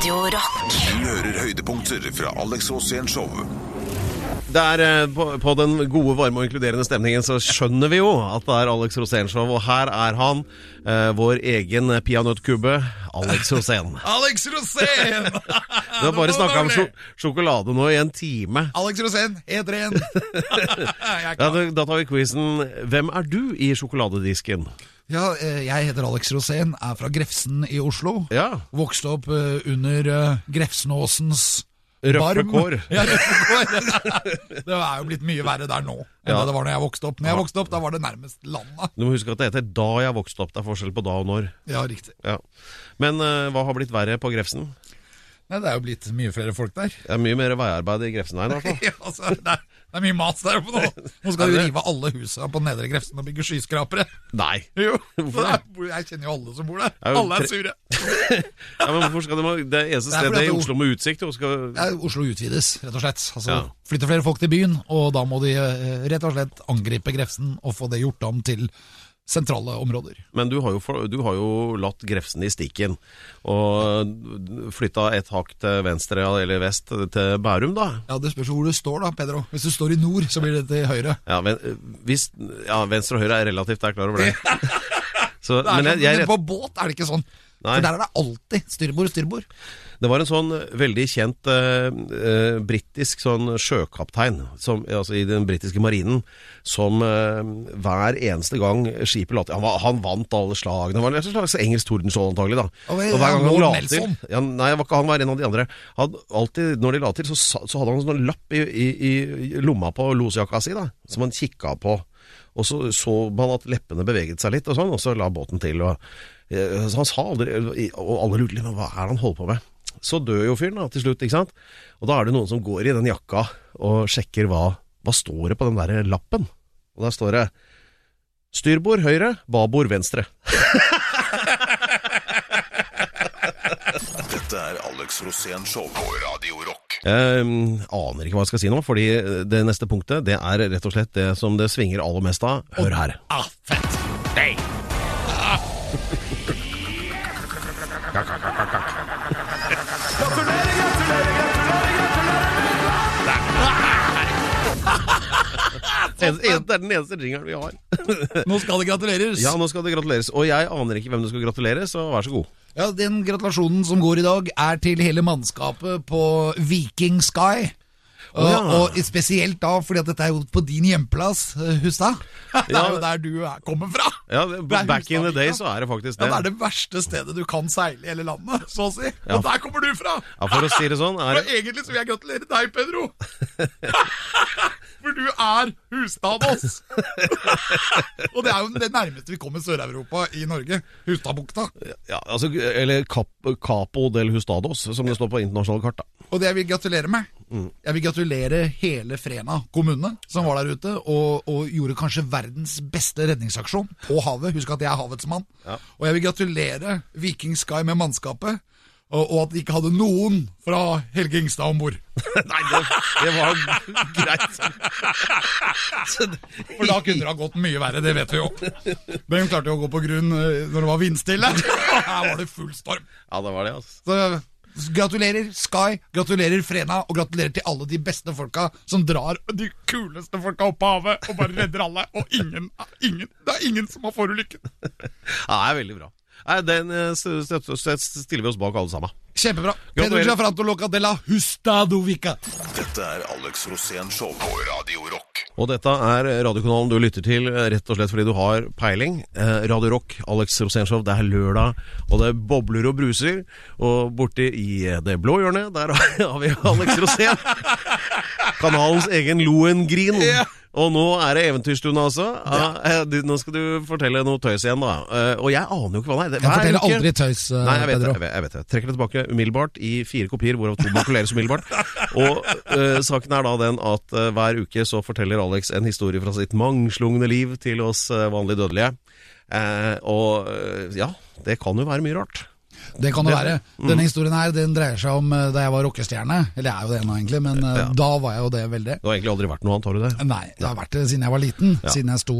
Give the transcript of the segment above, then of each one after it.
Radio Rock. Du hører høydepunkter fra Alex Rosén Show. Det er eh, på, på den gode, varme og inkluderende stemningen så skjønner vi jo at det er Alex Rosénshow, og her er han, eh, vår egen peanøttkubbe, Alex Rosén. Alex Rosén! Du har bare snakka om sjo sjokolade nå i en time. Alex Rosén, heter ren. Jeg er Ja, klar. da, da tar vi quizen. Hvem er du i sjokoladedisken? Ja, eh, jeg heter Alex Rosén, er fra Grefsen i Oslo. Ja. Vokste opp eh, under eh, Grefsenåsens Røffe kår. Ja, det er jo blitt mye verre der nå enn Ja. det var når jeg vokste opp. Når jeg vokste opp, da var det nærmest landet. Du må huske at det heter da jeg vokste opp. Det er forskjell på da og når. Ja, riktig. Ja. Men uh, hva har blitt verre på Grefsen? Nei, det er jo blitt mye flere folk der. Det er mye mer veiarbeid i Grefsen her. i hvert fall. Ja, altså, det, er, det er mye mas der oppe nå. Nå skal du rive alle husa på Nedre Grefsen og bygge skyskrapere. Nei. Jo, Hvorfor det er, jeg kjenner jo alle som bor der. Er Alle er sure. Ja, men hvorfor skal de, Det eneste Det er stedet i Oslo med utsikt skal, Ja, Oslo utvides, rett og slett. Altså, Ja. Flytter flere folk til byen, og da må de eh, rett og slett angripe Grefsen og få det gjort om til sentrale områder. Men du har, jo for, du har jo latt Grefsen i stikken og flytta et hakk til venstre eller vest til Bærum, da. Ja, Det spørs hvor du står, da, Pedro. Hvis du står i nord, så blir det til høyre. Ja, men, hvis, ja Venstre og høyre er relativt, jeg er klar over det. Så, Det er men jeg, sånn, jeg, på båt er det ikke sånn. Nei. For der er det alltid styrbord, styrbord. Det var en sånn veldig kjent eh, eh, britisk sånn sjøkaptein som, altså i den britiske marinen som eh, hver eneste gang skipet la til han, han vant alle slagene. Det var en slags engelsk tordenskjold antagelig, da. Og hver gang han la til ja, Nei, var ikke han var en av de andre. Han, alltid når de la til, så, så hadde han en sånn lapp i, i, i lomma på losjakka si, da, som han kikka på. Og så så man at leppene beveget seg litt, og sånn, og så la båten til. Og, eh, så han sa aldri Og alle lurte litt på hva er det han holder på med. Så dør jo fyren da, til slutt, ikke sant? Og da er det noen som går i den jakka og sjekker hva, hva står det på den der lappen. Og der står det styrbord høyre, babord venstre. Dette er Alex Rosén Show på Radio Rock. Jeg mm, aner ikke hva jeg skal si nå, fordi det neste punktet det er rett og slett det som det svinger aller mest av. Hør her. Ah, fett! gratulerer gratulerer Det er den eneste jingeren vi har. Nå skal det gratuleres. Ja, nå skal det gratuleres. Og jeg aner ikke hvem du skal gratulere, så vær så god. Ja, Den gratulasjonen som går i dag, er til hele mannskapet på Viking Sky. Og, ja. og spesielt da, fordi at dette er jo på din hjemplass, eh, Hustad. Det Ja. er jo der du er, kommer fra. Ja, Back Hustad, in the day så er det faktisk Ja, det. Det er det verste stedet du kan seile i hele landet, så å si. Og der kommer du fra! Ja, For å si det sånn, er egentlig så vil jeg gratulere deg, Pedro. For du er Hustadås. og det er jo det nærmeste vi kommer Sør-Europa i Norge. Hustadbukta. ja, altså, Eller Cap, Capo del Hustados, som det står på internasjonale kart. da. Og det jeg vil gratulere med Jeg vil gratulere hele Frena kommune som var der ute og, og gjorde kanskje verdens beste redningsaksjon på havet. Husk at jeg er havets mann. Og jeg vil gratulere Viking Sky med mannskapet. Og, og at de ikke hadde noen fra Helge Ingstad om bord. Nei, det, det var greit. For da kunne det ha gått mye verre, det vet vi jo. Men hun klarte jo å gå på grunn eh, når det var vindstille. Her var det full storm. Ja, det var det, altså. Så gratulerer Sky, gratulerer Frena, og gratulerer til alle de beste folka som drar de kuleste folka opp av havet og bare redder alle. Og ingen, ingen, det er ingen som har forulykken. Ja, det er veldig bra. Nei, Den eh, stiller vi oss bak alle sammen. Kjempebra. Pedro. Giafranto Loca de la Hustadovica. Dette er Alex Rosén Show på Radio Rock. Og dette er radiokanalen du lytter til rett og slett fordi du har peiling. Eh, Radio Rock, Alex Rosén Show, det er lørdag, og det bobler og bruser. Og borti i det blå hjørnet, der har vi Alex Rosén. Kanalens egen Lohengrin. Ja. Og nå er det eventyrstund, altså. Ja, eh, nå skal du fortelle noe tøys igjen, da. Eh, og jeg aner jo ikke hva det er. Jeg forteller uke- aldri tøys, eh, Nei, jeg vet, det, Pedro. jeg vet, jeg vet det. Trekker det tilbake umiddelbart i fire kopier, hvorav to makuleres umiddelbart. Og uh, saken er da den at uh, hver uke så forteller Alex en historie fra sitt mangslungne liv til oss uh, vanlige dødelige. Og ja, det kan jo være mye rart. Det kan det være. Denne historien her den dreier seg om eh, da jeg var rockestjerne. Eller jeg er jo det ennå, egentlig, men ja. da var jeg jo det veldig. Du har egentlig aldri vært noe annet, har du det? Nei, det har vært det siden jeg var liten. Siden jeg sto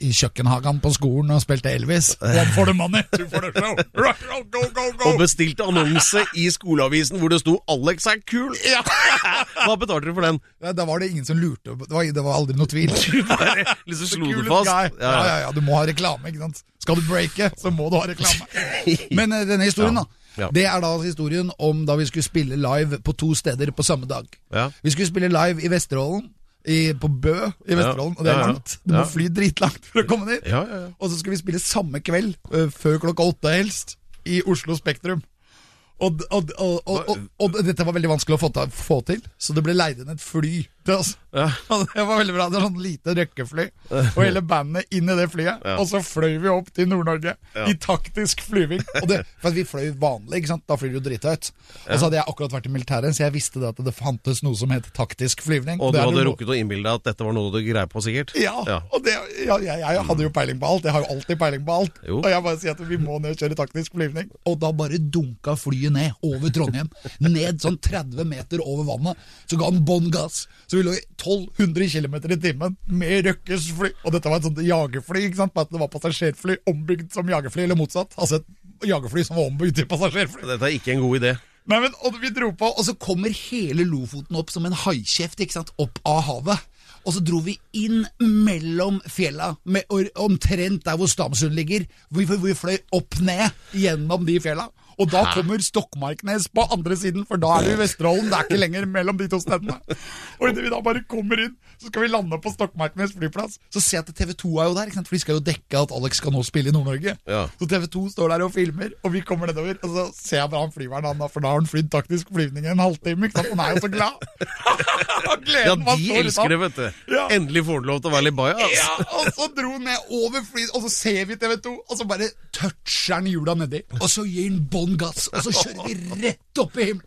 i kjøkkenhagen på skolen og spilte Elvis. One for the money, two for the show. Rock, roll, go, go, go. Og bestilte annonse i skoleavisen hvor det sto 'Alex er kul'! Ja. Hva betalte du for den? Ja, Da var det ingen som lurte. Det var, det var aldri noe tvil. Liksom slo du fast. Ja, ja, ja, du må ha reklame, ikke sant. Skal du breake, så må du ha reklame. Men eh, denne historien, Ja. da. Ja. Det er da historien om da vi skulle spille live på to steder på samme dag. Ja. Vi skulle spille live i Vesterålen. I, på Bø i Vesterålen, og det er Ja, ja. langt. Du må fly dritlangt for å komme dit. Ja, ja, ja. Og så skulle vi spille samme kveld, eh, før klokka åtte helst, i Oslo Spektrum. Og, og, og, og, og, og dette var veldig vanskelig å få, ta, få til, så det ble leid inn et fly til oss. Ja. Og det var veldig bra. Det var sånn lite røkkefly, og hele bandet inn i det flyet. Ja. Og så fløy vi opp til Nord-Norge i taktisk flyving. Det, for vi fløy vanlig, ikke sant? da flyr du drithøyt. Og så hadde jeg akkurat vært i militæret, så jeg visste det at det fantes noe som het taktisk flyvning. Og du hadde rukket å innbille deg at dette var noe du greier på, sikkert? ja, og det, ja, jeg, jeg hadde jo peiling på alt. Jeg har jo alltid peiling på alt. Jo. Og jeg bare sier at vi må ned og kjøre taktisk flyvning. Og da bare dunka flyet ned over Trondheim. Ned sånn 30 meter over vannet. Så ga den bånn gass. Så vi lå i 1200 km i timen med Røkkes fly. Og dette var et sånt jagerfly, ikke sant? Bare at det var passasjerfly ombygd som jagerfly, eller motsatt. Altså et jagerfly som var ombygd til passasjerfly. Dette er ikke en god idé. Nei, men, og vi dro på, og så kommer hele Lofoten opp som en haikjeft, ikke sant, opp av havet. Og så dro vi inn mellom fjella, med, omtrent der hvor Stamsund ligger. Vi, vi fløy opp ned gjennom de fjella. Og da kommer Stokmarknes på andre siden, for da er du i Vesterålen. Det er ikke lenger mellom de to stedene. Og idet vi da bare kommer inn, så skal vi lande på Stokmarknes flyplass. Så ser jeg at TV 2 er jo der, for de skal jo dekke at Alex skal nå spille i Nord-Norge. Ja. Så TV 2 står der og filmer, og vi kommer nedover. Og så ser jeg bare han flyveren, han, for da har han flydd taktisk flyvning i en halvtime. ikke sant? Han er jo så glad! Ja, de elsker det, vet du. Ja. Endelig får du lov til å være litt bajas. Ja, og så dro han ned over flyet, og så ser vi TV 2, og så bare toucher han hjula nedi. Og så gir han bånn gass, og så kjører vi rett opp i himmelen.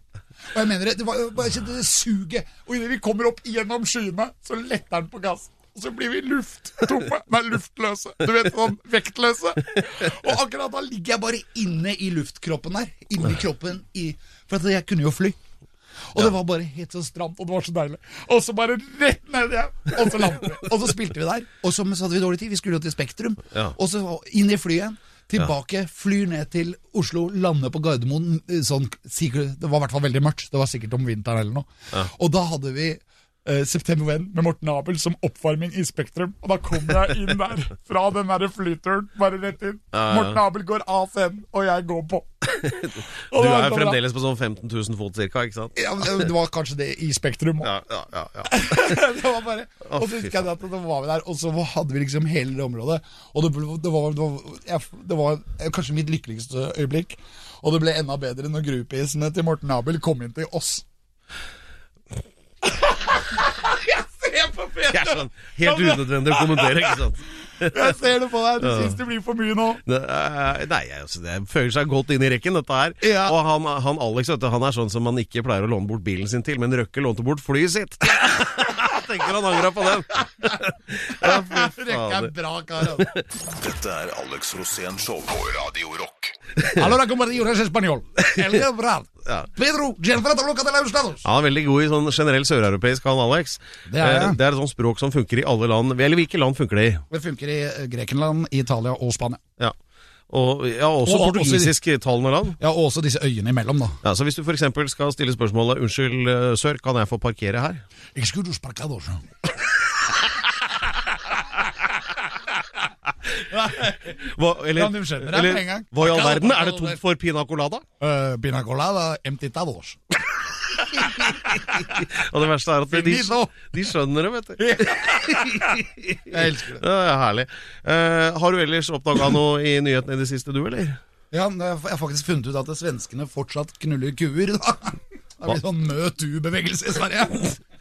Og jeg mener det, det var bare kjente det suget. Og idet vi kommer opp gjennom skyene, så letter han på gass. Og så blir vi lufttomme. Nei, luftløse. Du vet, sånn vektløse. Og akkurat da ligger jeg bare inne i luftkroppen der. Inni kroppen. I, for jeg kunne jo fly. Og det var bare helt så stramt, og det var så deilig. Og så bare rett ned igjen, og så landet vi. Og så spilte vi der. Og så, så hadde vi dårlig tid, vi skulle jo til Spektrum. Ja. Og så inn i flyet igjen. Tilbake, flyr ned til Oslo, lander på Gardermoen. eh, Sånn, det var i hvert fall veldig mørkt. Det var sikkert om vinteren eller noe. Og da hadde vi eh, September When med Morten Abel som oppvarming i Spektrum. Og da kom jeg inn der, fra den der flyturen, bare rett inn. Ja, ja. Morten Abel går av scenen, og jeg går på. Du er jo fremdeles på sånn 15 000 fot cirka, ikke sant? Ja, men det var kanskje det i Spektrum òg. Ja, ja, ja. ja. det var bare Og så husker jeg at da var vi der, og så hadde vi liksom hele det området. Og det, ble- det, var, det, var, jeg, det var kanskje mitt lykkeligste øyeblikk. Og det ble enda bedre når groupiesene til Morten Abel kom inn til oss. På er sånn helt unødvendig å kommentere, ikke sant? Jeg ser det på deg. Du syns det blir for mye nå. Det Nei, altså, det føler seg godt inn i rekken, dette her. Ja. Og han, han Alex vet du, han er sånn som man ikke pleier å låne bort bilen sin til, men Røkke lånte bort flyet sitt. Tenker han angra på den. Ja, fy er bra kar. Altså. Dette er Alex Rosén Show på Radio Rock. Ahora como dios español. El Gebral. Ja. Pedro, Gianfranco Luca de la Estados. Han er veldig god i sånn generell søreuropeisk, han Alex. Det er jeg. Eh, det er et sånt språk som funker i alle land. Eller hvilke land funker det i? Det funker i eh, Grekenland, Italia og Spania. Ja. Og ja, også Og- portugisisk-talende land. Ja, Og også disse øyene imellom, da. Ja, så Hvis du f.eks. skal stille spørsmålet 'Unnskyld, eh, sør, kan jeg få parkere her?' Excuse parcados. Hva, eller, gang. hva i all verden? Er det tomt for pina colada? Uh, pina colada emptitados. Og det verste er at de, de skjønner det, vet du. Jeg elsker det. Det er herlig. Uh, har du ellers oppdaga noe i nyhetene i det siste, du, eller? Ja, Jeg har faktisk funnet ut at svenskene fortsatt knuller kuer. da. Det blir sånn møt u-bevegelse i Sverige.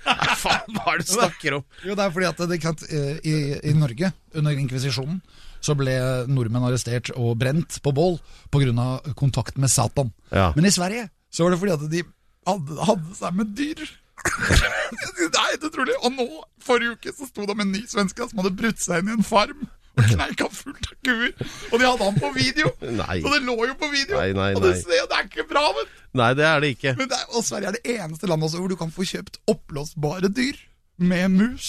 Nei, faen, hva er det du snakker om? Jo, det er fordi at det kan, eh, i, I Norge, under inkvisisjonen, så ble nordmenn arrestert og brent på bål pga. kontakt med Satan. Ja. Men i Sverige så var det fordi at de hadde, hadde seg med dyr. det er helt utrolig. Og nå, forrige uke, så sto det om en ny svenske som hadde brutt seg inn i en farm og kneika fullt av kuer. Og de hadde han på video! Nei. Og det lå jo på video! Nei, nei, Og ser- det er ikke bra, men, Nei, det er det ikke. men det er, Og Sverige er det eneste landet også hvor du kan få kjøpt oppblåsbare dyr med mus.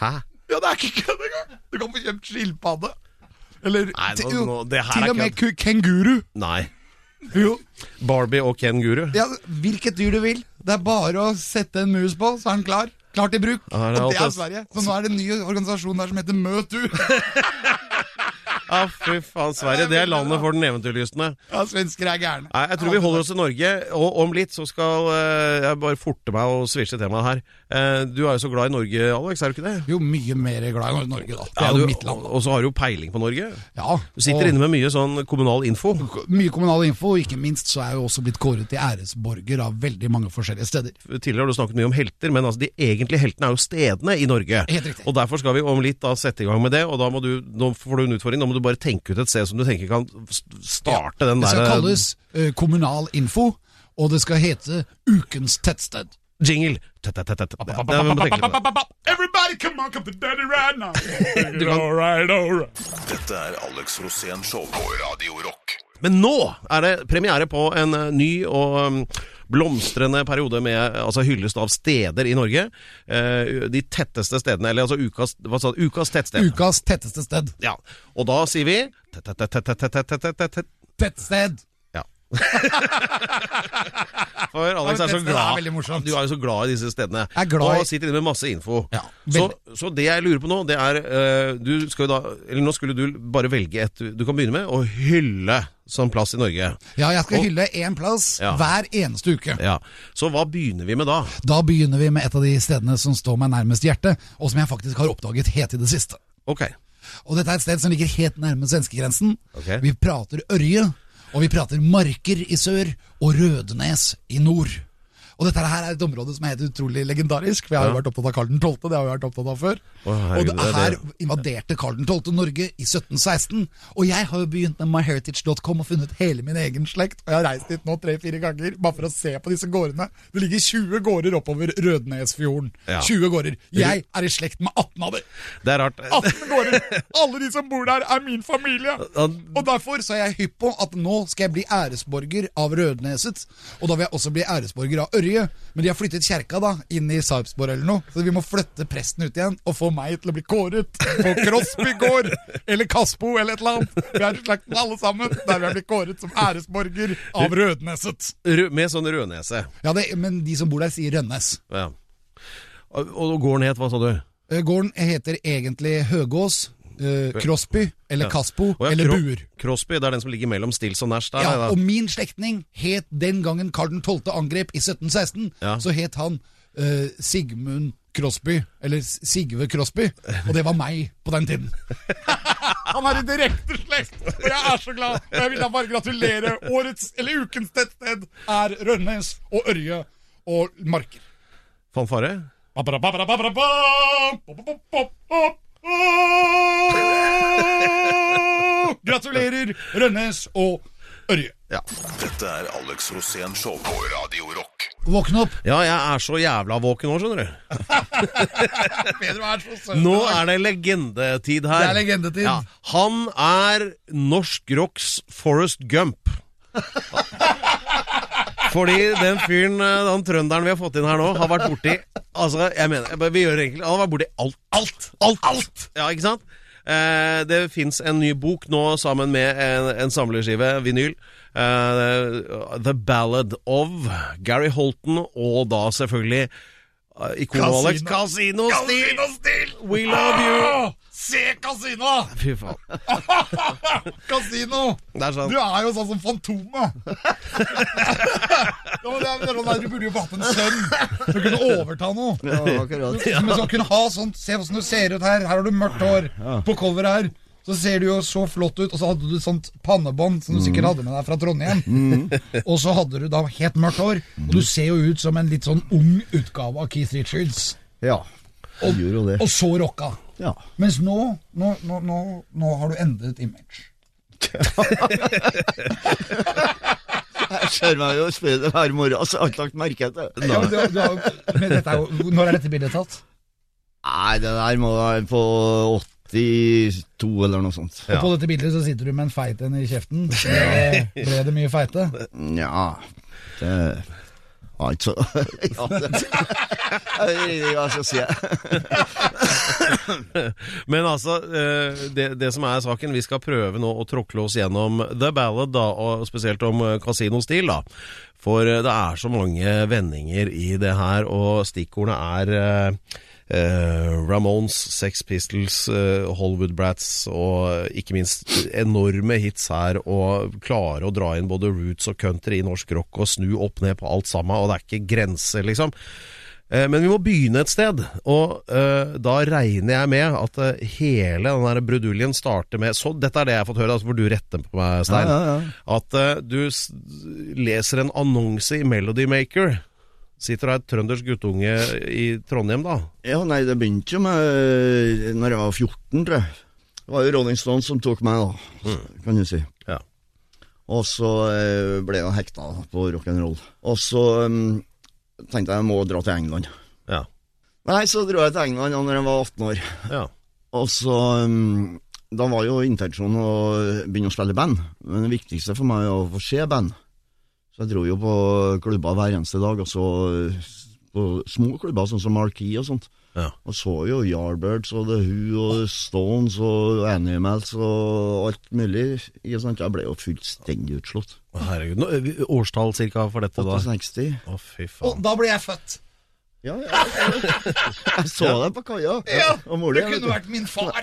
Hæ? Ja, det er ikke kødd engang! Du kan få kjøpt skilpadde. Eller Nei, nå- nå- til og med kenguru. Nei. Jo. Barbie og Ken Guru. Ja, hvilket dyr du vil. Det er bare å sette en mus på, så er den klar. Klar til bruk. Ja, det og det er Sverige. Så nå er det en ny organisasjon der som heter Møtu. Ja, fy faen, Sverige. Det er landet for den eventyrlystne. Ja, svensker er gærne. Nei, jeg tror vi holder oss i Norge, og om litt så skal eh, jeg bare forte meg og svisje temaet her. Eh, du er jo så glad i Norge, Alex, er du ikke det? Jo mye mer glad i Norge, da. Det Ja, er du, jo mitt land. og så har du jo peiling på Norge. Ja, Du sitter inne med mye sånn kommunal info. Mye kommunal info, og ikke minst så er jeg jo også blitt kåret til æresborger av veldig mange forskjellige steder. Tidligere har du snakket mye om helter, men altså de egentlige heltene er jo stedene i Norge. Helt riktig. Og derfor skal vi om litt da sette i gang med det, og da må du, nå får du en utfordring. Da må du bare tenke ut et sted som du tenker kan starte starte den der Det skal kalles uh, kommunal info, og det skal hete Ukens tettsted. Jingle! Everybody come on, come to daddy right now! all right, all right. Dette er Alex Rosén Show på Radio Rock. Men nå er det premiere på en ny og blomstrende periode med altså, hyllest av steder i Norge. De tetteste stedene, eller altså ukas, hva sa, ukas tettsted. Ukas tetteste sted. Ja. Og da sier vi Tettsted. For Alex er så glad. er. Du er jo så glad i disse stedene. Jeg er glad i- Og sitter inne med masse info. Ja, så, så det jeg lurer på nå, det er uh, du skal jo da, eller Nå skulle du bare velge et Du kan begynne med å hylle som plass i Norge. Ja, jeg skal Og- hylle én plass Ja. hver eneste uke. Ja, Så hva begynner vi med da? Da begynner vi med et av de stedene som står meg nærmest hjertet, og som jeg faktisk har oppdaget helt i det siste. Ok. Og dette er et sted som ligger helt nærme svenskegrensen. Okay. Vi prater Ørje, og vi prater Marker i sør og Rødnes i nord. Og dette her er et område som er helt utrolig legendarisk, for jeg har jo vært opptatt av Karl 12., det har vi vært opptatt av før. Å, herregud, og det er her det. invaderte Karl 12. Norge i 1716, og jeg har jo begynt med myheritage.com og funnet hele min egen slekt, og jeg har reist dit nå tre-fire ganger, bare for å se på disse gårdene. Det ligger 20 gårder oppover Rødnesfjorden. Ja. 20 gårder. Jeg er i slekt med 18 av dem. Det er rart. 18 gårder! Alle de som bor der, er min familie. Og derfor så er jeg hypp på at nå skal jeg bli æresborger av Rødneset. Og da vil jeg også bli æresborger av Ørje. Men de har flyttet kjerka da, inn i Sarpsborg eller noe. Så vi må flytte presten ut igjen og få meg til å bli kåret på Crosby gård eller Kaspo eller et eller annet. Vi har i slekten alle sammen. Der vil jeg bli kåret som æresborger av Rødneset. Rø- Med sånn rødnese. Ja, det, men de som bor der, sier Rønnes. Ja. Og, og gården het, hva sa du? Eh, Gården heter egentlig Høgås, eh, Crosby eller Kaspo Å ja, eller Buer. Crosby, det er den som ligger mellom Stills og Nash der? Ja, der. og min slektning het den gangen Karl 12. angrep i 1716, Ja. så het han uh, Sigmund Crosby, eller Sigve Crosby, og det var meg på den tiden. han er i direkte slekt, og jeg er så glad. Og jeg vil da bare gratulere. Årets, eller ukens tettsted er Rønnes og Ørje og Marker. Fanfare? Gratulerer, Rønnes og Ørje. Ja. Dette er Alex Rosén Show på Radio Rock. Våkn opp. ja, jeg er så jævla våken nå, skjønner du. Pedro er så søt. Nå er det legendetid her. Det er legendetid. Ja, han er norsk rocks Forrest Gump. Fordi den fyren, eh, den trønderen vi har fått inn her nå, har vært borti Altså, jeg mener, vi gjør egentlig Han har vært borti alt. Alt! Alt! alt. Ja, ikke sant? Eh, det fins en ny bok nå sammen med en, en samlerskive, vinyl. Eh, The Ballad of Gary Holton, og da selvfølgelig uh, ikonet Alex Casino. Casino-stil! Casino-stil! We love you! Se kasino! Fy faen. kasino! Det er sånn. Du er jo sånn som Fantomet. ja, sånn du burde jo hatt en sønn som kunne overta noe. Ja, akkurat. Som som kunne ha sånt Se åssen du ser ut her. Her har du mørkt hår. På coveret her så ser du jo så flott ut, og så hadde du sånt pannebånd som du sikkert hadde med deg fra Trondheim. Og så hadde du da helt mørkt hår, og du ser jo ut som en litt sånn ung utgave av Keith Richards. Ja, det. Og så rocka. Ja. Mens nå, nå, nå, nå, nå har du endret image. Jeg ser meg jo spille hver morgen, så jeg har ikke lagt merke til det. Ja, du, du har, men dette er jo, når er dette bildet tatt? Nei, det der må være på 92 eller noe sånt. Ja. Og på dette bildet så sitter du med en feit en i kjeften. Ble, ble det mye feite? Nja, det var ikke så Hva det, Jeg si. Men altså, eh, det, det som er saken, vi skal prøve nå å tråkle oss gjennom The Ballad, da, og spesielt om kasinostil, da. For eh, det er så mange vendinger i det her, og stikkordene er eh, eh, Ramones, Sex Pistols, eh, Hollywood Brats og ikke minst enorme hits her. Og klare å dra inn både roots og country i norsk rock og snu opp ned på alt sammen. Og det er ikke grenser, liksom. Eh, Men vi må begynne et sted, og uh, da regner jeg med at uh, hele den der bruduljen starter med Så dette er det jeg har fått høre, altså hvor du retter på meg, Stein. Ja, ja, ja. At uh, du leser en annonse i Melody Maker. Sitter der et trøndersk guttunge i Trondheim, da. Ja, nei, det begynte jo med Når jeg var 14, tror jeg. Det var jo Rolling Stones som tok meg, da, kan du si. Ja. Og så eh, ble jeg hekta på rock'n'roll. Og så um, tenkte jeg jeg må dra til England. Ja. Nei, så dro jeg til England da når jeg var 18 år. ja. Og så um, Da var jo intensjonen å begynne å spille band. Men det viktigste for meg er å få se band. Så jeg dro jo på klubber hver eneste dag, og så på små klubber, sånn som Marquee og sånt. Ja. Og så jo Yardbirds og The Who og Stones og Animals og alt mulig. Ikke sant? Jeg ble jo fullstendig utslått. Herregud. Nå, eh, årstall cirka for dette, da? 68. Å, fy faen. Og da ble jeg født. Ja, ja. Jeg så deg på kaia. Ja, du det kunne vært min far.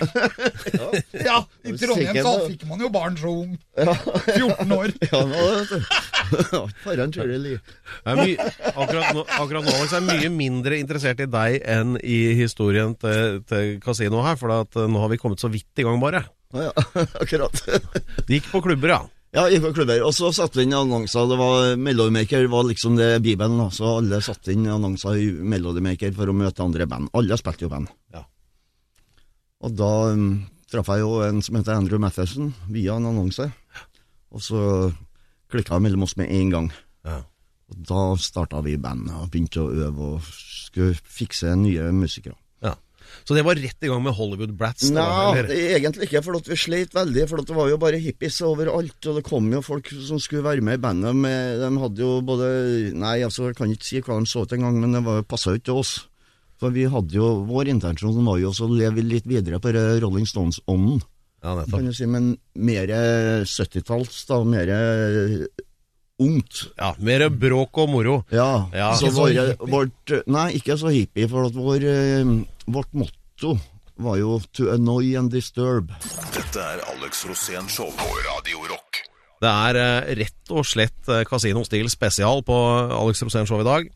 Ja, i Trondheim så fikk man jo barn så ung. 14 år. Ja, nå. Faren liv. Er mye, akkurat, nå, akkurat nå er jeg mye mindre interessert i deg enn i historien til, til Casino her, for at, eh, nå har vi kommet så vidt i gang, bare. Ja, ja, akkurat. Det gikk på klubber, ja. Ja, på klubber. Og så satte vi inn annonser. Det var Melodimaker var liksom det bibelen. Så alle satte inn annonser i Melodimaker for å møte andre band. Alle spilte jo band. Ja. Og da um, traff jeg jo en som heter Andrew Matheson, via en annonse. Og så klikka det mellom oss med en gang. ja. Og da starta vi band og begynte å øve og skulle fikse nye musikere. Så det var rett i gang med Hollywood Brats? da, Nei, er egentlig ikke, for vi sleit veldig. For det var jo bare hippies overalt, og det kom jo folk som skulle være med i bandet. Med, de hadde jo både Nei, altså, jeg kan ikke si hva de så ut engang, men det var- passa jo ikke til oss. For vi hadde jo, Vår intensjon var jo å leve litt videre på Rolling Stones-ånden. Ja, kan nettopp. du si, Men mer 70-talls, da. Mer ungt. Ja, Mer bråk og moro. Ja. Ja. så Ikke så våre, vårt Nei, ikke så hippie, for at vår, eh, vårt motto var jo 'to annoy and disturb'. Dette er Alex Rosén Show på Radio Rock. Det er eh, rett og slett eh, Casino Stil spesial på Alex Rosén Show i dag.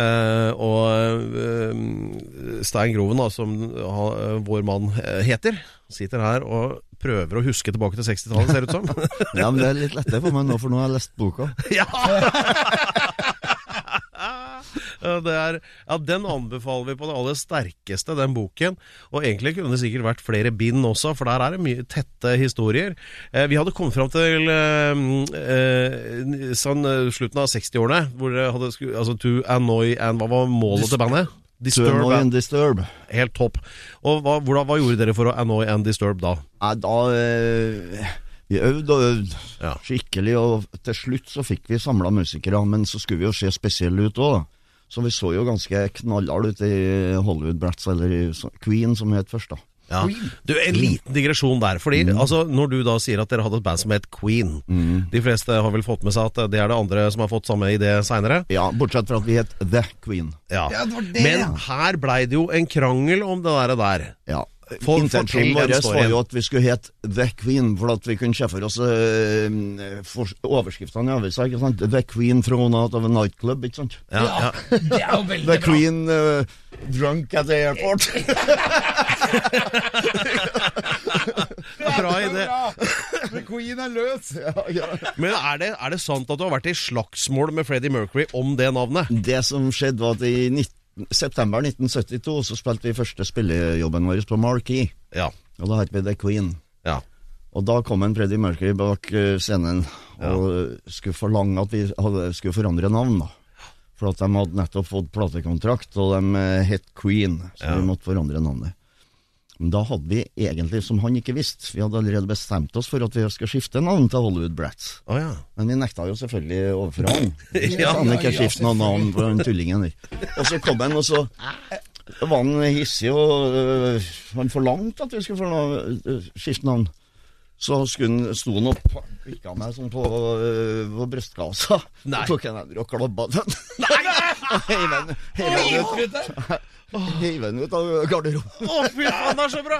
Eh, og eh, Stein Groven, da, som ha, eh, vår mann heter, sitter her og prøver å huske tilbake til 60-tallet, ser det ut som. Ja, men det er litt lettere for meg nå, for nå har jeg lest boka. ja! Er, ja, Den anbefaler vi på det aller sterkeste, den boken. Og egentlig kunne det sikkert vært flere bind også, for der er det mye tette historier. Eh, vi hadde kommet fram til eh, eh, sånn eh, slutten av 60-årene, hvor det hadde altså To Annoy and Hva var målet til bandet? To Disturb. annoy and disturb. Helt topp. Og hva, hvordan, hva gjorde dere for å annoy and disturb da? Nei, da eh, Vi øvde og øvde Ja. skikkelig, og til slutt så fikk vi samla musikere, men så skulle vi jo se spesielle ut òg. Så vi så jo ganske knallharde ut i Hollywood Brats, eller i Queen, som het først, da. Ja. Du, En liten digresjon der. fordi altså, Når du da sier at dere hadde et band som het Queen De fleste har vel fått med seg at det er det andre som har fått samme idé seinere? Ja, bortsett fra at vi het The Queen. Ja. Ja, det var det, Men her blei det jo en krangel om det der. der. Ja. For- Intensjonen vår var jo at vi skulle hete The Queen, for at vi kunne se for oss uh, for, overskriftene i avisa. ikke sant? The Queen thrown out of a nightclub, ikke sant? Ja, Ja, ja. det er jo veldig The. Queen uh, drunk at the airport. Bra idé. The Queen er løs. ja, ja. Men er det, er det sant at du har vært i slagsmål med Freddie Mercury om det navnet? Det som skjedde, var at i 19, september 1972 så spilte vi første spillejobben vår på Marquee. Ja. Og da het vi The Queen. ja. Og da kom en Freddie Mercury bak eh, scenen og skulle forlange at vi hadde, skulle forandre navn. da. For at de hadde nettopp fått platekontrakt, og de eh, het Queen, så Ja. vi måtte forandre navnet. Men da hadde vi egentlig, som han ikke visste, vi hadde allerede bestemt oss for at vi skulle skifte navn til Hollywood Brats. Oh, ja. Men vi nekta jo selvfølgelig overfor han. Ja, han ikke ja, skifte noe navn på den tullingen der. Og så kom han, og så var han hissig, og øh, han forlangte at vi skulle få øh, skifte navn. Så skulle han, sto han og pikka meg sånn på, øh, på brystkassa. Nei. Så tok han hender og klabba den. Og heiv den- ut- av garderoben. Å, fy faen, det er så bra!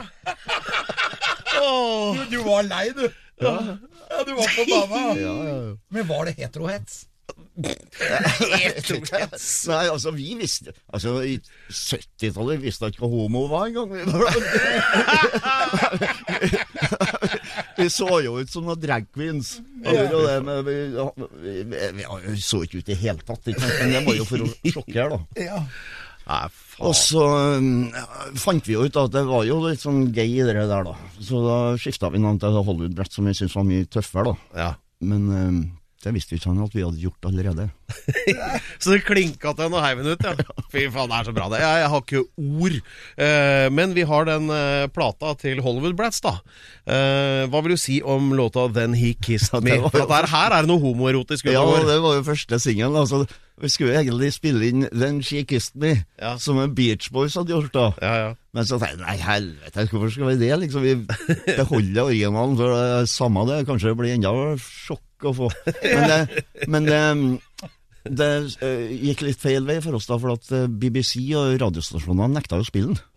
Åh. Du var lei, du. Ja, du var på bana. Ja, ja, ja. Men var det heterohets? Nei, altså, vi visste Altså, i 70-tallet visste jeg ikke hva homo var engang. vi så jo ut som noen drag queens. Det, men vi, vi, vi, vi så ikke ut i det hele tatt, ikke men det var jo for å sjokkere, da. Ja. Nei, Og så um, fant vi jo ut at det var jo litt sånn gay i det der, da. Så da skifta vi navn til Hollywood Brett, som vi syntes var mye tøffere, da. Ja. Men um, det visste vi ikke han at vi hadde gjort allerede. Så det klinka til og heiv den ut, ja. Fy faen, det er så bra, det. Jeg, jeg har ikke ord. Eh, men vi har den eh, plata til Hollywood Brats, da. Eh, hva vil du si om låta 'Then He Kissed Ja, Me'? det var For her, her er det noe homoerotisk Ja, det var jo første singel. Altså, vi skulle egentlig spille inn 'Then She Kissed Me', Ja. som en Beach Boys hadde gjort da. Ja, ja. Men så tenkte jeg nei, helvete, hvorfor skal vi det? Liksom, vi beholder originalen, for det er samme det. Kanskje det blir enda sjokk å få. Men det, men det, det eh, gikk litt feil vei for oss, da, for at eh, BBC og radiostasjonene nekta jo spillen. spille.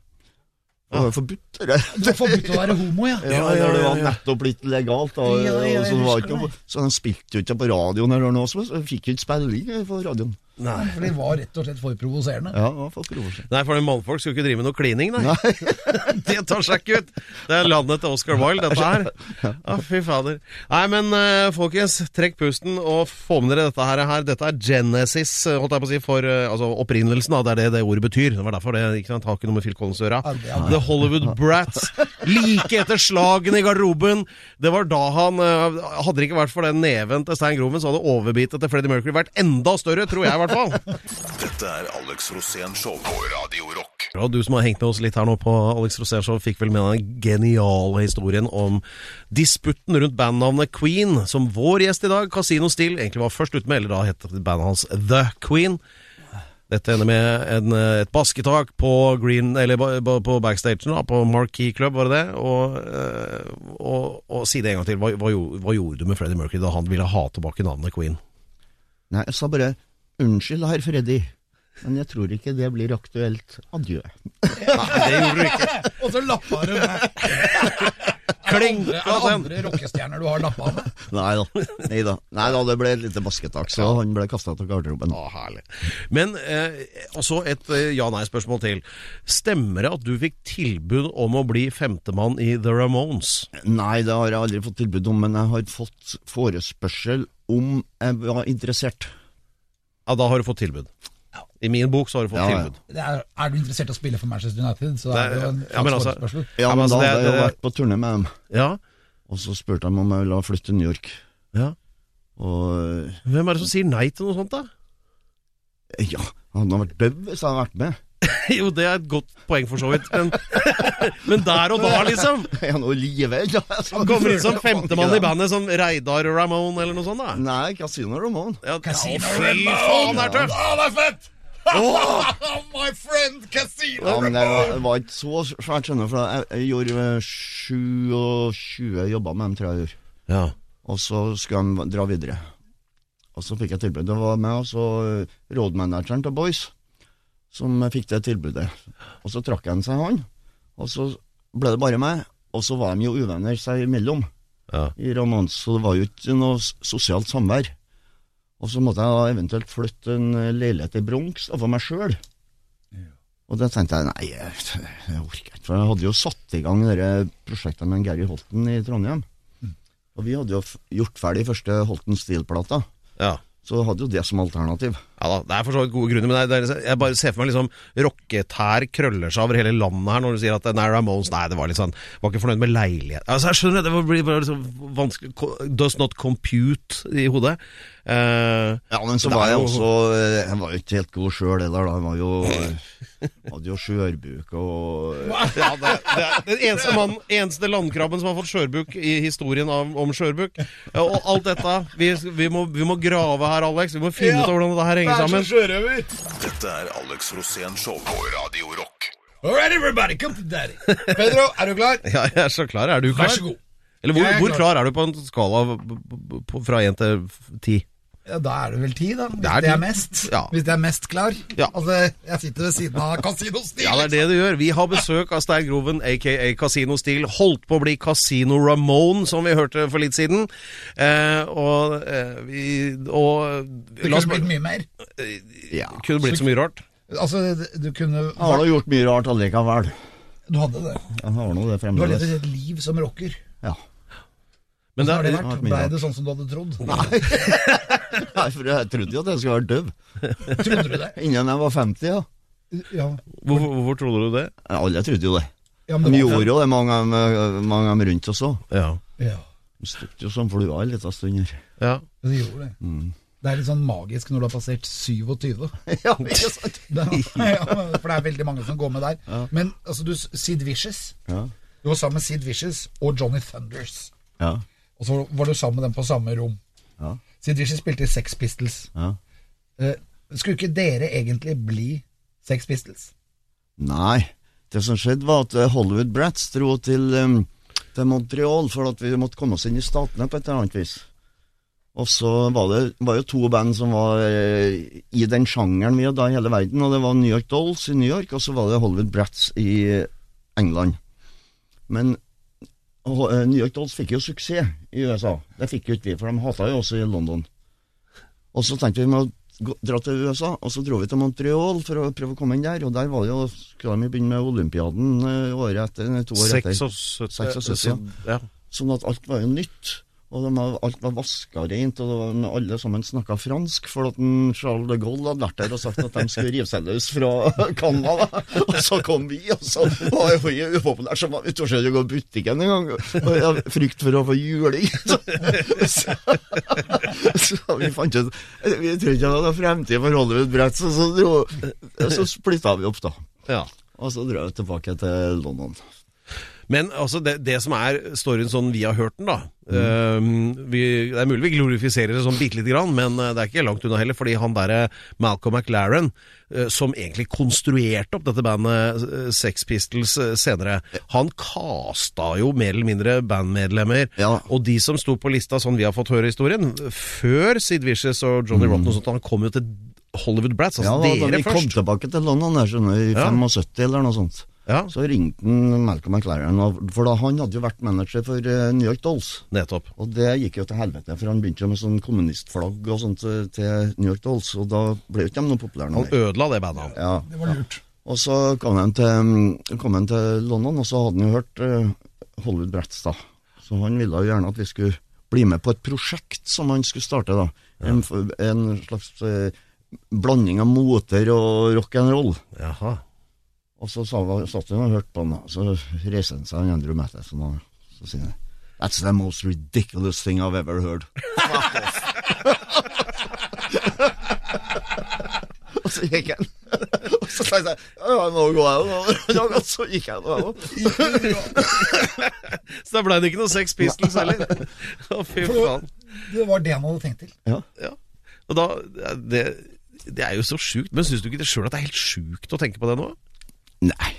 Det var jo forbudt, det. var forbudt å være homo, ja. Ja, ja, det var nettopp blitt legalt. Da, Ja, ja, så, det var ikke noe, så de spilte jo ikke på radioen eller noe, så de fikk jo ikke spilling på radioen. Nei. For det var rett og slett for provoserende. Ja, det var for provoserende. Nei, for de mannfolk skulle ikke drive med noe klining, nei. det tar seg ikke ut. Det er landet til Oscar Wilde, dette her. Ja, fy fader. Nei, men eh, folkens, trekk pusten og få med dere dette her. her. Dette er Genesis, eh, holdt jeg på å si, for eh, altså opprinnelsen, da. Det er det det ordet betyr. Det var derfor det ikke sant, har ikke noe med Phil Collins å gjøre. Ja, det er- The Hollywood Brats. Like etter slagene i garderoben. Det var da han Hadde det ikke vært for den neven til Stein Groven, så hadde overbitet til Freddie Mercury vært enda større, tror jeg i hvert fall. Dette er Alex Rosén Show på Radio Rock. Og du som har hengt med oss litt her nå på Alex Rosén Show, fikk vel med deg den geniale historien om disputten rundt bandnavnet Queen, som vår gjest i dag, Casino Steel, egentlig var først ute med, eller da het bandet hans The Queen. Dette ender med en, et basketak på Green, eller på backstagen, da, på Marquee Club, var det det? Og, eh, og, og si det en gang til, hva, hva, gjorde- hva gjorde du med Freddie Mercury da han ville ha tilbake navnet Queen? Nei, jeg sa bare unnskyld, herr Freddy, men jeg tror ikke det blir aktuelt. Adjø. Nei, det gjorde du ikke. Og så lappa du med. Kling! Er det andre, andre rockestjerner du har lappa med? Nei da. Nei da. Nei da, det ble et lite basketak, så han ble kasta av garderoben. Ah, herlig. Men eh, også et eh, ja-nei-spørsmål til. Stemmer det at du fikk tilbud om å bli femtemann i The Ramones? Nei, det har jeg aldri fått tilbud om, men jeg har fått forespørsel om jeg var interessert. Ja, da har du fått tilbud. I min bok så har du fått Ja, ja. tilbud. Det er, er du interessert i å spille for Manchester United, så Det er det jo en ja, men altså- forespørsel. Ja, men altså, da det- hadde jeg jo vært på turné med dem, Ja, og så spurte de om jeg ville flytte til New York. ja. Og Hvem er det som sier nei til noe sånt, da? ja, han hadde vært død hvis jeg hadde vært med. jo, det er et godt poeng for så vidt, men, men der og da, liksom. Er han nå Ja, live? Altså. Han kommer ut som femtemann i bandet, som Reidar Ramone eller noe sånt, da. Nei, Casino Ramón. Ja, Casino ja, fy faen, det er tøft! Å, det er fett! My friend Casino Ja, men det var, var ikke så svært, skjønner du, for jeg, jeg gjorde eh, 27 jobber med dem, tror jeg jeg gjorde. Ja. Og så skulle de dra videre. Og så fikk jeg tilbud. Det var meg og så eh, rådmanageren til Boys som fikk det tilbudet. Og så trakk han seg, han. Og så ble det bare meg. Og så var de jo uvenner seg imellom Ja. i Romans, så det var jo ikke noe sosialt samvær. Og så måtte jeg da eventuelt flytte en eh, leilighet i Bronx for meg sjøl. Og da tenkte jeg nei, jeg, orker ikke. For jeg hadde jo satt i gang dette prosjektet med Gary Holten i Trondheim. Og vi hadde jo gjort ferdig første Holten Steel-plata. Ja. Så hadde jo det som alternativ. Ja da, Det er for så vidt gode grunner, men det er, det er, liksom- jeg bare ser for meg liksom rocketær krøller seg over hele landet her når du sier at nei, Ramones Nei, det var litt sånn Var ikke fornøyd med leilighet Altså, jeg skjønner, det blir bare liksom vanskelig Does not compute i hodet. Eh, Ja, men så var jeg jo- også eh, Jeg var jo ikke helt god sjøl heller, da. Jeg var jo Hadde jo skjørbuk og ja, det, det er den eneste, mann, eneste landkrabben som har fått skjørbuk i historien av, om skjørbuk. Og alt dette vi, vi, må, vi må grave her, Alex. Vi må finne ut av hvordan dette henger sammen. sjørøver. Dette er Alex Rosén Show på Radio Rock. All right, everybody, come to daddy. Pedro, er du klar? Ja, jeg er så klar. Er du klar? Vær så god. Eller hvor, hvor klar. klar er du på en skala på, på- på- fra én til ti? Ja, Da er det vel ti, da. Hvis Det er det er, mest. Ja. Hvis det er mest klar. Ja. Altså, jeg sitter ved siden av Casino Steel. Ja, det er det du gjør. Vi har besøk av Stein Groven, aka Casino Steel. Holdt på å bli Casino Ramone, som vi hørte for litt siden. Eh, og eh, vi og, Det kunne blitt mye mer. Ja. Kunne blitt så mye rart. Altså, du kunne Jeg har nå gjort mye rart allikevel. Du hadde det. Jeg har nå det fremdeles. Du har levd et liv som rocker. Ja. Men Hvordan har det det, vært? Ble det sånn som du hadde trodd? Nei, for jeg trodde jo at jeg skulle være døv. Trodde du det? Innen jeg var 50, ja. Ja. hvorfor, hvorfor trodde du det? Alle trodde jo det. ja men De gjorde jo det, mange av dem- mange av dem rundt oss òg. Ja. Ja, De støtte jo som flua en liten stund her. ja. de gjorde det. Det er litt sånn magisk når du har passert 27. Ja, ikke sant? Det, ja, for det er veldig mange som går med der. Men altså, du, Sid Vicious Ja. Du var sammen med Sid Vicious og Johnny Thunders. Ja. Og så var du sammen med dem på samme rom. Ja. Sid Vicious spilte i Sex Pistols. ja. Eh, skulle ikke dere egentlig bli Sex Pistols? Nei. Det som skjedde, var at eh, Hollywood Brats dro til, um, til Montreal for at vi måtte komme oss inn i statene på et eller annet vis. Og så var det var jo to band som var eh, i den sjangeren vi hadde da i hele verden, og det var New York Dolls i New York, og så var det Hollywood Brats i England. Men New York Dolls fikk jo suksess i USA. Det fikk jo ikke vi, for de hata jo også i London. Og så tenkte vi med å dra til USA, og så dro vi til Montreal for å prøve å komme inn der. Og der var det jo, skulle de begynne med Olympiaden eh, året etter, to år etter. 76, 76, ja. ja. Sånn at alt var jo nytt. Og de var, alt var vaska rent, og var, alle sammen snakka fransk. For at en Charles de Gaulle hadde vært der og sagt at de skulle rive seg løs fra Canada. Og så kom vi, og så var jo vi upopulære, så var ute og gå i butikken en gang. Og jeg frykt for å få juling. Så, så, så vi fant ut Vi trodde ikke det var fremtid for Hollywood Brett, så, så, så splitta vi opp, da. ja. Og så dro jeg tilbake til London. Men altså, det, det som er storyen sånn vi har hørt den, da eh, vi, Det er mulig vi glorifiserer det sånn bitte lite grann, men eh, det er ikke langt unna heller. Fordi han derre Malcolm McLaren, uh, som egentlig konstruerte opp dette bandet eh, Sex Pistols uh, senere, han kasta jo mer eller mindre bandmedlemmer. Ja. Og de som sto på lista, sånn vi har fått høre historien, før Sid Vicious og Johnny Rotten og sånt, han kom jo til Hollywood Brats. Ja, Altså da, da dere vi kom først. tilbake til London der, skjønner i Ja. 75 eller noe sånt. Ja, Så ringte han Malcolm McLaren, for da han hadde jo vært manager for eh, New York Dolls. nettopp. Og det gikk jo til helvete, for han begynte jo med sånn kommunistflagg og sånt eh, til New York Dolls, og da ble jo ikke de noe populære Han noe mer. ødela det bandet. Ja. Det var lurt. Og så kom han, til, kom han til London, og så hadde han jo hørt eh, Hollywood Bretts da. Så han ville jo gjerne at vi skulle bli med på et prosjekt som han skulle starte, da. En, en slags eh, blanding av moter og rock and roll. Jaha. Og så sa, satt han og hørte på han. Så reiser han seg, Andrew Matheson, og så sier han That's the most ridiculous thing I've ever heard. Fuck off. og så gikk han. og så sa jeg ja, nå går jeg jo. Og så gikk jeg nå. Så da ble det ikke noe Sex Pistols heller. Å, fy faen. Det var det han hadde tenkt til. Ja. Ja. Og da, det, det er jo så sjukt. Men syns du ikke det sjøl at det er helt sjukt å tenke på det nå? Nei.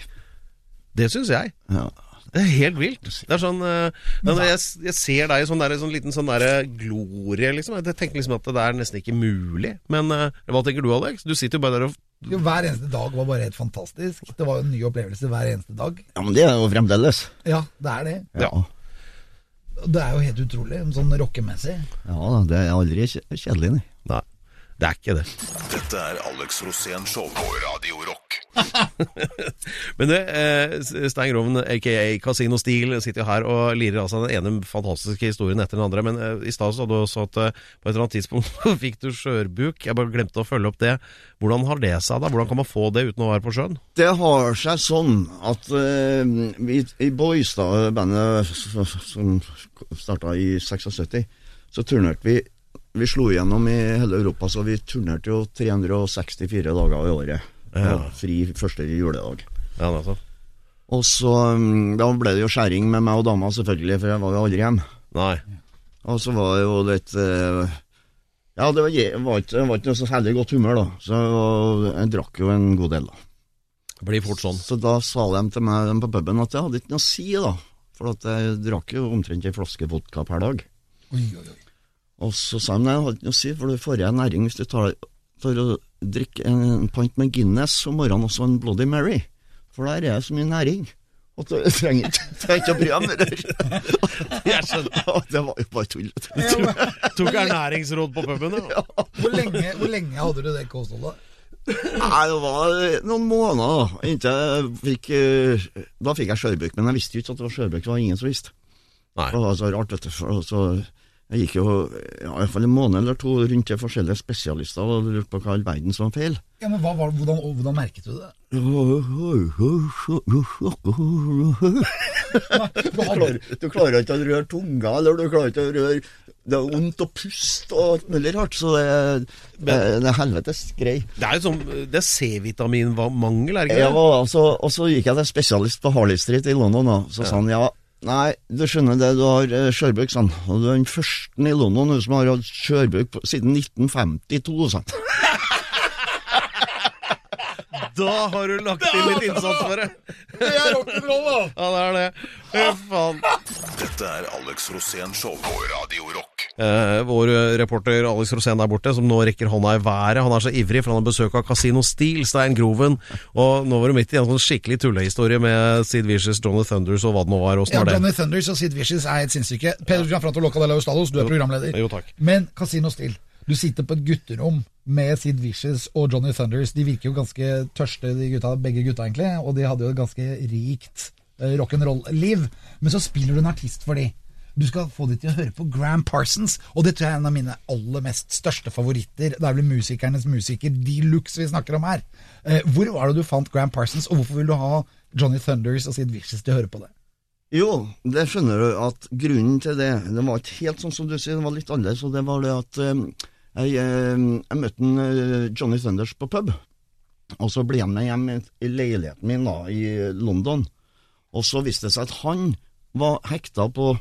Det syns jeg. Ja. Det er helt vilt. Det er sånn eh, når jeg, jeg ser deg i sånn, der, sånn liten sånn der glorie, liksom. Jeg tenker liksom at det er nesten ikke mulig. Men eh, hva tenker du, Alex? Du sitter jo bare der og Jo, Hver eneste dag var bare helt fantastisk. Det var jo en ny opplevelse hver eneste dag. ja, men det er jo fremdeles. Ja, det er det. Ja. Det er jo helt utrolig, sånn rockemessig. Ja da, det er aldri kjedelig, nei. Nei. Det er ikke det. Dette er Alex Rosén Show på Radio Rock. Men du, eh, Stein Groven, aka Casino Steel, sitter jo her og lirer av seg den ene fantastiske historien etter den andre. Men eh, i stad sa du også at eh, på et eller annet tidspunkt fikk du skjørbuk. Jeg bare glemte å følge opp det. Hvordan har det seg da? Hvordan kan man få det uten å være på sjøen? Det har seg sånn at eh, vi i da, bandet som starta i 76, så turnerte vi Vi slo igjennom i hele Europa, så vi turnerte jo 364 dager i året. Ja. Fri første juledag. Ja, altså. Og så mm, Da ble det jo skjæring med meg og dama, selvfølgelig, for jeg var jo aldri hjemme. Nei. Og så var det jo litt eh, Ja, det var, jeg var ikke, jeg var ikke noe så særlig godt humør, da. Så jeg drakk jo en god del, da. Det blir fort sånn. Så da sa de til meg de på puben at jeg hadde ikke noe å si, da. For at jeg drakk jo omtrent ei flaske vodka per dag. Oi, oi, oi. Og så sa han nei, jeg hadde ikke noe å si, for du får i deg næring hvis du tar, tar og drikker en, en pint med Guinness om morgenen og så en Bloody Mary. For der er det så mye næring. At du trenger ikke, å bry deg mer. det. Jeg. Og det var jo bare tull. Tok ernæringsråd på puben, ja. Hvor, lenge, hvor lenge hadde du det kostholdet? Nei, det var noen måneder inntil jeg fikk eh, Da fikk jeg skjørbuk, men jeg visste jo ikke at det var skjørbuk. Det var ingen som visste. Nei. Det var så rart, vet du. For, så, jeg gikk jo ja, i hvert fall en måned eller to rundt til forskjellige spesialister og lurte på hva i all verden som var feil. Ja, men hva, var, hvordan, hvordan merket du det? Du klarer, du klarer ikke å røre tunga, eller du klarer ikke å røre Det er vondt å puste og alt mulig rart, så det, det, det er helvetes grei. Det er jo sånn, det er C-vitaminmangel, er det Jeg ikke det? Ja, altså, og så gikk jeg til spesialist på Harley Street i London, og så sa han ja. Nei, du skjønner det, du har uh, skjørbuk, sa. Og du er den første i London som har hatt skjørbuk siden 1952, sånn. Da har du lagt inn litt innsats for det. Det er rock'n'roll, da! Ja, det er det. Fy faen. Dette er Alex Rosén Show på Radio Rock. Eh, vår reporter Alex Rosén der borte, som nå rekker hånda i været. Han er så ivrig, for han har besøk av Casino Steel, Stein Groven. Og nå var du midt i en sånn skikkelig tullehistorie med Sid Vicious, Johnny Thunders og hva det nå var. Ja? Johnny Thunders og Sid Vicious er et sinnssyke. Peder Gianfranto Locadella Ustados, du er programleder. Jo, takk. Men Casino Steel, du sitter på et gutterom med Sid Vicious og Johnny Thunders. De virker jo ganske tørste, gutta, begge gutta egentlig, og de hadde jo et ganske rikt uh, rock'n'roll-liv. Men så spiller du en artist for de. Du skal få de til å høre på Gram Parsons, og det tror jeg er en av mine aller mest største favoritter. Det er vel musikernes musiker de luxe vi snakker om her. Uh, hvor var det du fant Gram Parsons, og hvorfor vil du ha Johnny Thunders og Sid Vicious til å høre på det? Jo, det skjønner du at grunnen til det Det var ikke helt sånn som du sier, det var litt annerledes. Og det var det at eh, jeg, eh, jeg møtte en, eh, Johnny Sanders på pub. Og så ble han med hjem i- leiligheten min da, i London. Og så viste det seg at han var hekta på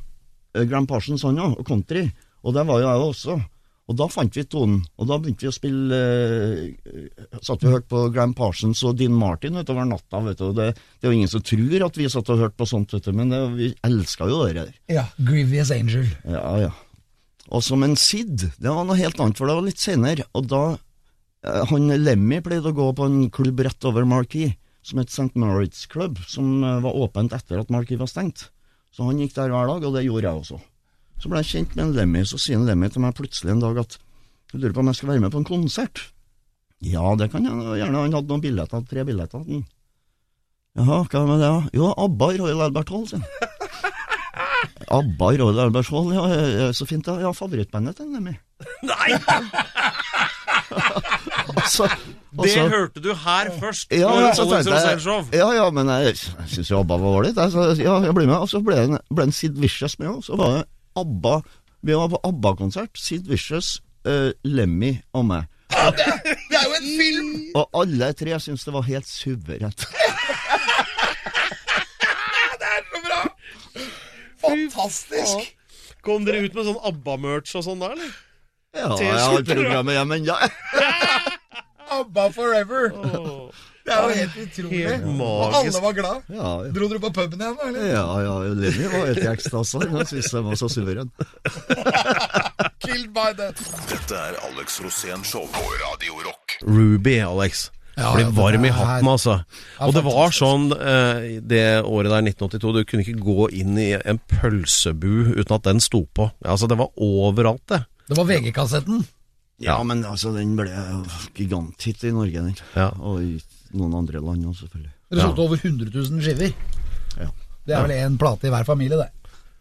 Grand Parsons, han òg, og country. Og det var jo jeg også. Og da fant vi tonen, og da begynte vi å spille eh, Satt vi og hørte på Gram Parsons og Dean Martin utover natta, vet du. Det, det er jo ingen som tror at vi satt og hørte på sånt, vet du, men det, vi elska jo det der. Ja, Grievous Angel. Ja, ja. Og som en Sid, det var noe helt annet, for det var litt senere. Og da eh, Han Lemmy pleide å gå på en klubb rett over Marquis, som het St. Moritz Club, som eh, var åpent etter at Marquis var stengt. Så han gikk der hver dag, og det gjorde jeg også. Så ble jeg kjent med en Lemmy, så sier en Lemmy til meg plutselig en dag at du lurer på om jeg skal være med på en konsert. Ja, det kan jeg gjerne. Han hadde noen billetter, tre billetter. Jaha, hva med det? Jo, ABBA i Royal Albert Hall, sier han. ABBA i Royal Albert Hall, ja, ja, så fint. Ja, ja favorittbandet til Lemmy. Nei! altså, Det så- hørte du her først. ja, på så Alex ja, ja, men jeg, jeg syns jo ABBA var ålreit. ja, jeg blir med. Og så ble en, ble en Sid Vicious med òg. Så var det ABBA Vi var på ABBA-konsert. Sid Vicious, uh, Lemmy og meg. Det er jo en film! Og alle tre syntes det var helt suverent. Det er så bra! Fantastisk! Kom dere ut med sånn ABBA-merch og sånn da, eller? Ja, jeg har programmet hjemme ennå. ABBA Forever. Det er jo helt utrolig. Helt Og alle var glad. Ja, ja. Dro dere på puben igjen, da, eller? Ja, ja, Lenny var helt i ekstase. Han syntes jeg var så suveren. Killed by that. Dette er Alex Rosén Show på Radio Rock. Ruby, Alex. Ja, Blir varm i hatten, altså. Ja, Og det var sånn eh, det året der, 1982, du kunne ikke gå inn i en pølsebu uten at den sto på. Altså, det var overalt, det. Det var VG-kassetten. Ja, men altså, den ble giganthit i Norge, den. Ja. Og i noen andre land òg, selvfølgelig. Dere solgte over 100 000 skiver. Ja. Det er vel én plate i hver familie, det.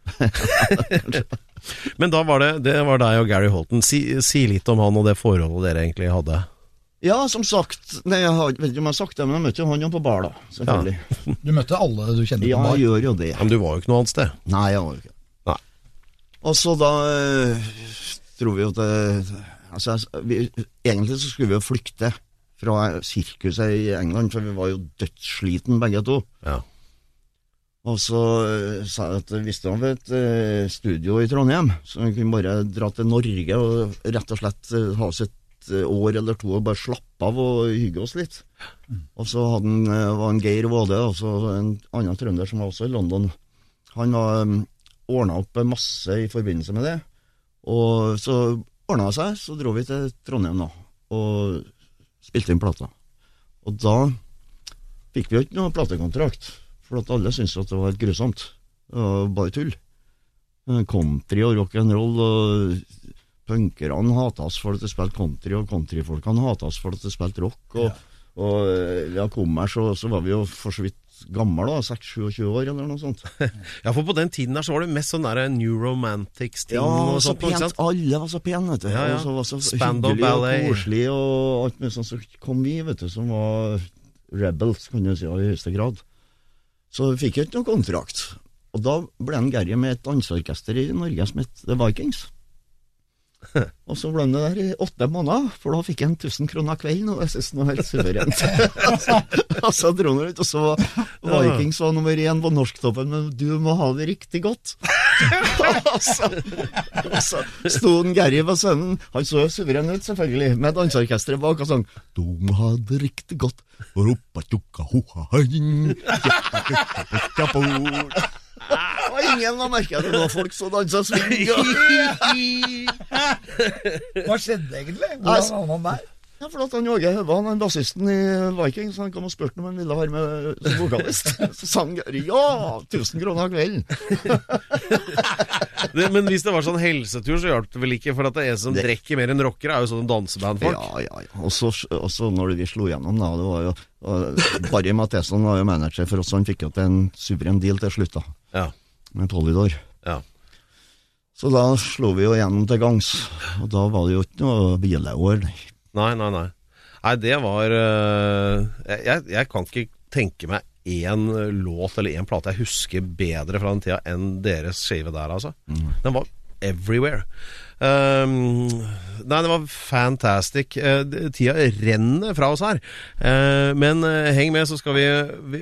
Men da var det, det var deg og Gary Holton. Si, si litt om han og det forholdet dere egentlig hadde. Ja, som sagt Nei, jeg har, vet ikke om jeg har sagt det, men jeg møtte jo han jo på bar, da. Selvfølgelig. Du møtte alle du kjenner Ja, på bar. jeg gjør jo det. Men du var jo ikke noe annet sted. Nei, jeg var jo ikke Nei. Og så da eh, tror vi jo at Altså, vi, egentlig så skulle vi jo flykte fra sirkuset i England, for vi var jo dødssliten begge to. Ja. Og så eh, sa jeg at jeg visste om et eh, studio i Trondheim, så vi kunne bare dra til Norge og rett og slett eh, ha oss et eh, år eller to og bare slappe av og hygge oss litt. Og så han, eh, var en Geir Våde, og en annen trønder som var også i London. Han um, ordna opp masse i forbindelse med det. Og så ordna det seg, så dro vi til Trondheim da, og spilte inn plata. Og da fikk vi jo ikke noe platekontrakt, for at alle syntes at det var helt grusomt. Det var bare tull. Eh, Country og rock'n'roll og punkerne hata oss for at det spilte country, og countryfolkene hata oss for at det spilte rock. Og, og eh, ja, kommers, og så var vi jo for så vidt gammel, da, 26-27 år eller noe sånt. ja, for på den tiden der så var det mest sånn der New Romantics-ting Ja, og så sånt. pent. Alle var så pene, vet du. Ja, ja. Og så var så Spandau hyggelig og Ballet. koselig og alt mulig sånn. Så kom vi, vet du, som var rebels, kan du si, i høyeste grad. Så vi fikk ikke noe kontrakt. Og da ble han Gerry med et danseorkester i Norge som het The Vikings. Og så ble han der i åtte måneder, for da fikk han 1000 kroner kvelden, og jeg synes det var helt suverent. altså, altså dro han ut, og så var Vikings var nummer én på norsktoppen, men du må ha det riktig godt. og så, sto en Gary på scenen, han så jo suveren ut selvfølgelig, med danseorkesteret bak og sang Du må ha det riktig godt. Ropa, tjukka, hoha, hein, Og ingen har merka det var folk som dansa swing. Hva skjedde egentlig? Hvordan havna han der? Ja, for at han Åge Høve, han er bassisten i Vikings, han kom og spurte om han ville være med som vokalist. Så sang Gary ja, 1000 kroner kvelden. Det, men hvis det var sånn helsetur, så hjalp det vel ikke? For at det er en som Det- drikker mer enn rockere, er jo sånne dansebandfolk. Ja, ja, ja. Og så, og så når vi slo gjennom, da, det var jo og Barry Matheson var jo manager for oss, han fikk jo til en suveren deal til slutt, da, Ja. med Polydor. ja. Så da slo vi jo gjennom til gangs, og da var det jo ikke noe hvileår, nei. Nei, nei, nei. Det var øh, jeg, jeg kan ikke tenke meg én låt eller én plate jeg husker bedre fra den tida enn deres skive der, altså. Den var everywhere. Um, nei, det var fantastic. Eh, tida renner fra oss her. Eh, men eh, heng med, så skal vi,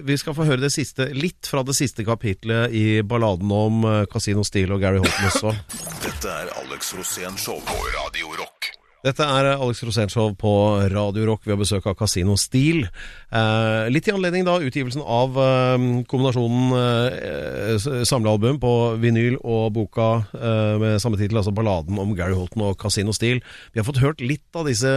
vi skal få høre det siste, litt fra det siste kapitlet i balladen om Casino Steel og Gary Holton også. Dette er Alex Rosén Show på Radio Rock. Dette er Alex Rosénshow på Radio Rock. Vi har besøk av Casino Steel. Eh, litt i anledning da utgivelsen av eh, kombinasjonen eh, samlealbum på vinyl og boka eh, med samme tittel, altså balladen om Gary Holton og Casino Steel. Vi har fått hørt litt av disse,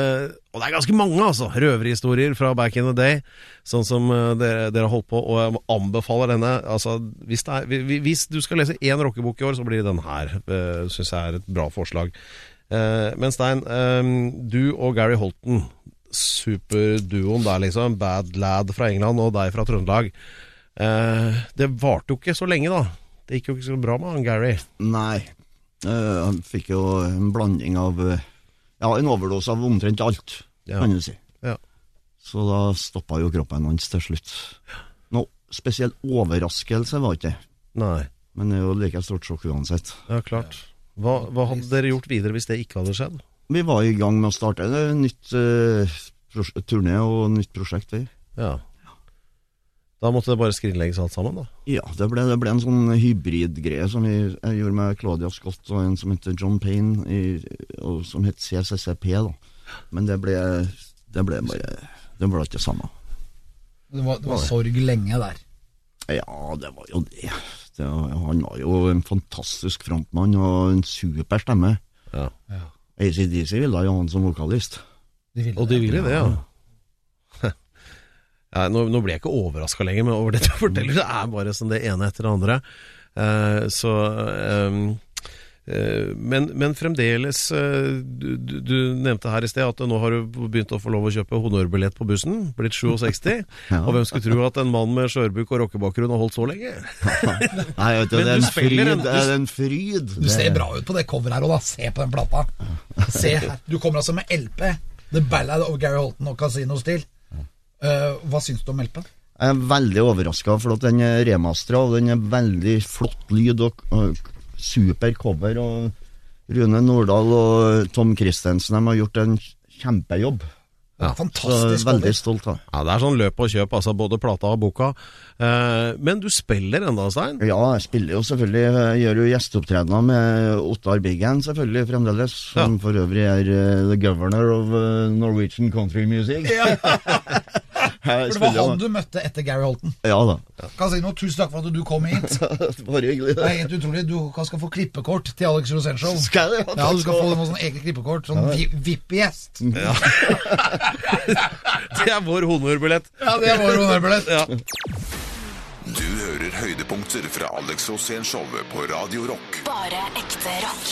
og det er ganske mange, altså, røverhistorier fra back in the day, sånn som eh, dere, dere har holdt på, og jeg anbefaler denne. Altså, hvis, er, hvis du skal lese én rockebok i år, så blir den her. Uh, Syns jeg er et bra forslag. Eh, men Stein, eh, du og Gary Holton, superduoen der liksom, Bad Lad fra England og deg fra Trøndelag. Eh, det varte jo ikke så lenge, da. Det gikk jo ikke så bra med han Gary. Nei. Han fikk jo en blanding av Ja, en overdose av omtrent alt, Ja. kan du si. Ja. Så da stoppa jo kroppen hans til slutt. Noe spesiell overraskelse var ikke det, Nei, men det er jo like stort sjokk uansett. ja klart. Hva, hva hadde dere gjort videre hvis det ikke hadde skjedd? Vi var i gang med å starte et nytt uh, turné og nytt prosjekt. Der. Ja. Da måtte det bare skrinlegges alt sammen, da. Ja, det ble, det ble en sånn hybridgreie som vi gjorde med Claudia Scott og en som heter John Payne, i, og som het CCCP. da. Men det ble, det ble bare Det ble ikke det samme. Det var, det var sorg lenge der. Ja, det var jo det. Det han var jo en fantastisk frontmann og en super stemme. Ja. ACDC ville ha han som vokalist. De ville Og de ville det, ja. ja nå, nå blir jeg ikke overraska lenger Med over det du forteller. Det er bare som det ene etter det andre. Uh, så Eh, Men, men fremdeles eh, du, du, du nevnte her i sted at nå har du begynt å få lov å kjøpe honnørbillett på bussen. Blitt 67. Og hvem skulle tro at en mann med skjørbuk og rockebakgrunn har holdt så lenge? Nei, vet du, Men det er en fryd. en- Det er en fryd. Du ser bra ut på det coveret her òg, da. Se på den plata. Se her. Du kommer altså med LP. The Ballad of Gary Holton og Casino Steel. Uh, hva syns du om LP-en? Jeg er veldig overraska, for at den er remastra, og den er veldig flott lyd og, og super cover. Og Rune Nordahl og Tom Christensen de har gjort en kjempejobb. Ja. Så Fantastisk. veldig stolt av. Ja, Det er sånn løp og kjøp, altså både plata og boka. Eh, men du spiller ennå, Stein? Ja, jeg spiller jo selvfølgelig. Jeg gjør jo gjesteopptredener med Ottar Biggen selvfølgelig fremdeles. Som for øvrig er uh, the governor of uh, Norwegian country music. Jeg For det var han du møtte etter Gary Holton. Ja da. Casino, tusen takk for at du kom hit. Bare hyggelig. Det er helt utrolig. Du skal få klippekort til Alex Rosén Skal jeg Ja, Ja, du skal få noen sånne egne klippekort. Sånn vi- VIP-gjest. Det er vår honorbillett. Ja, det er vår honorbillett. Ja. Du hører høydepunkter fra Alex Rosén-showet på Radio Rock. Bare ekte rock.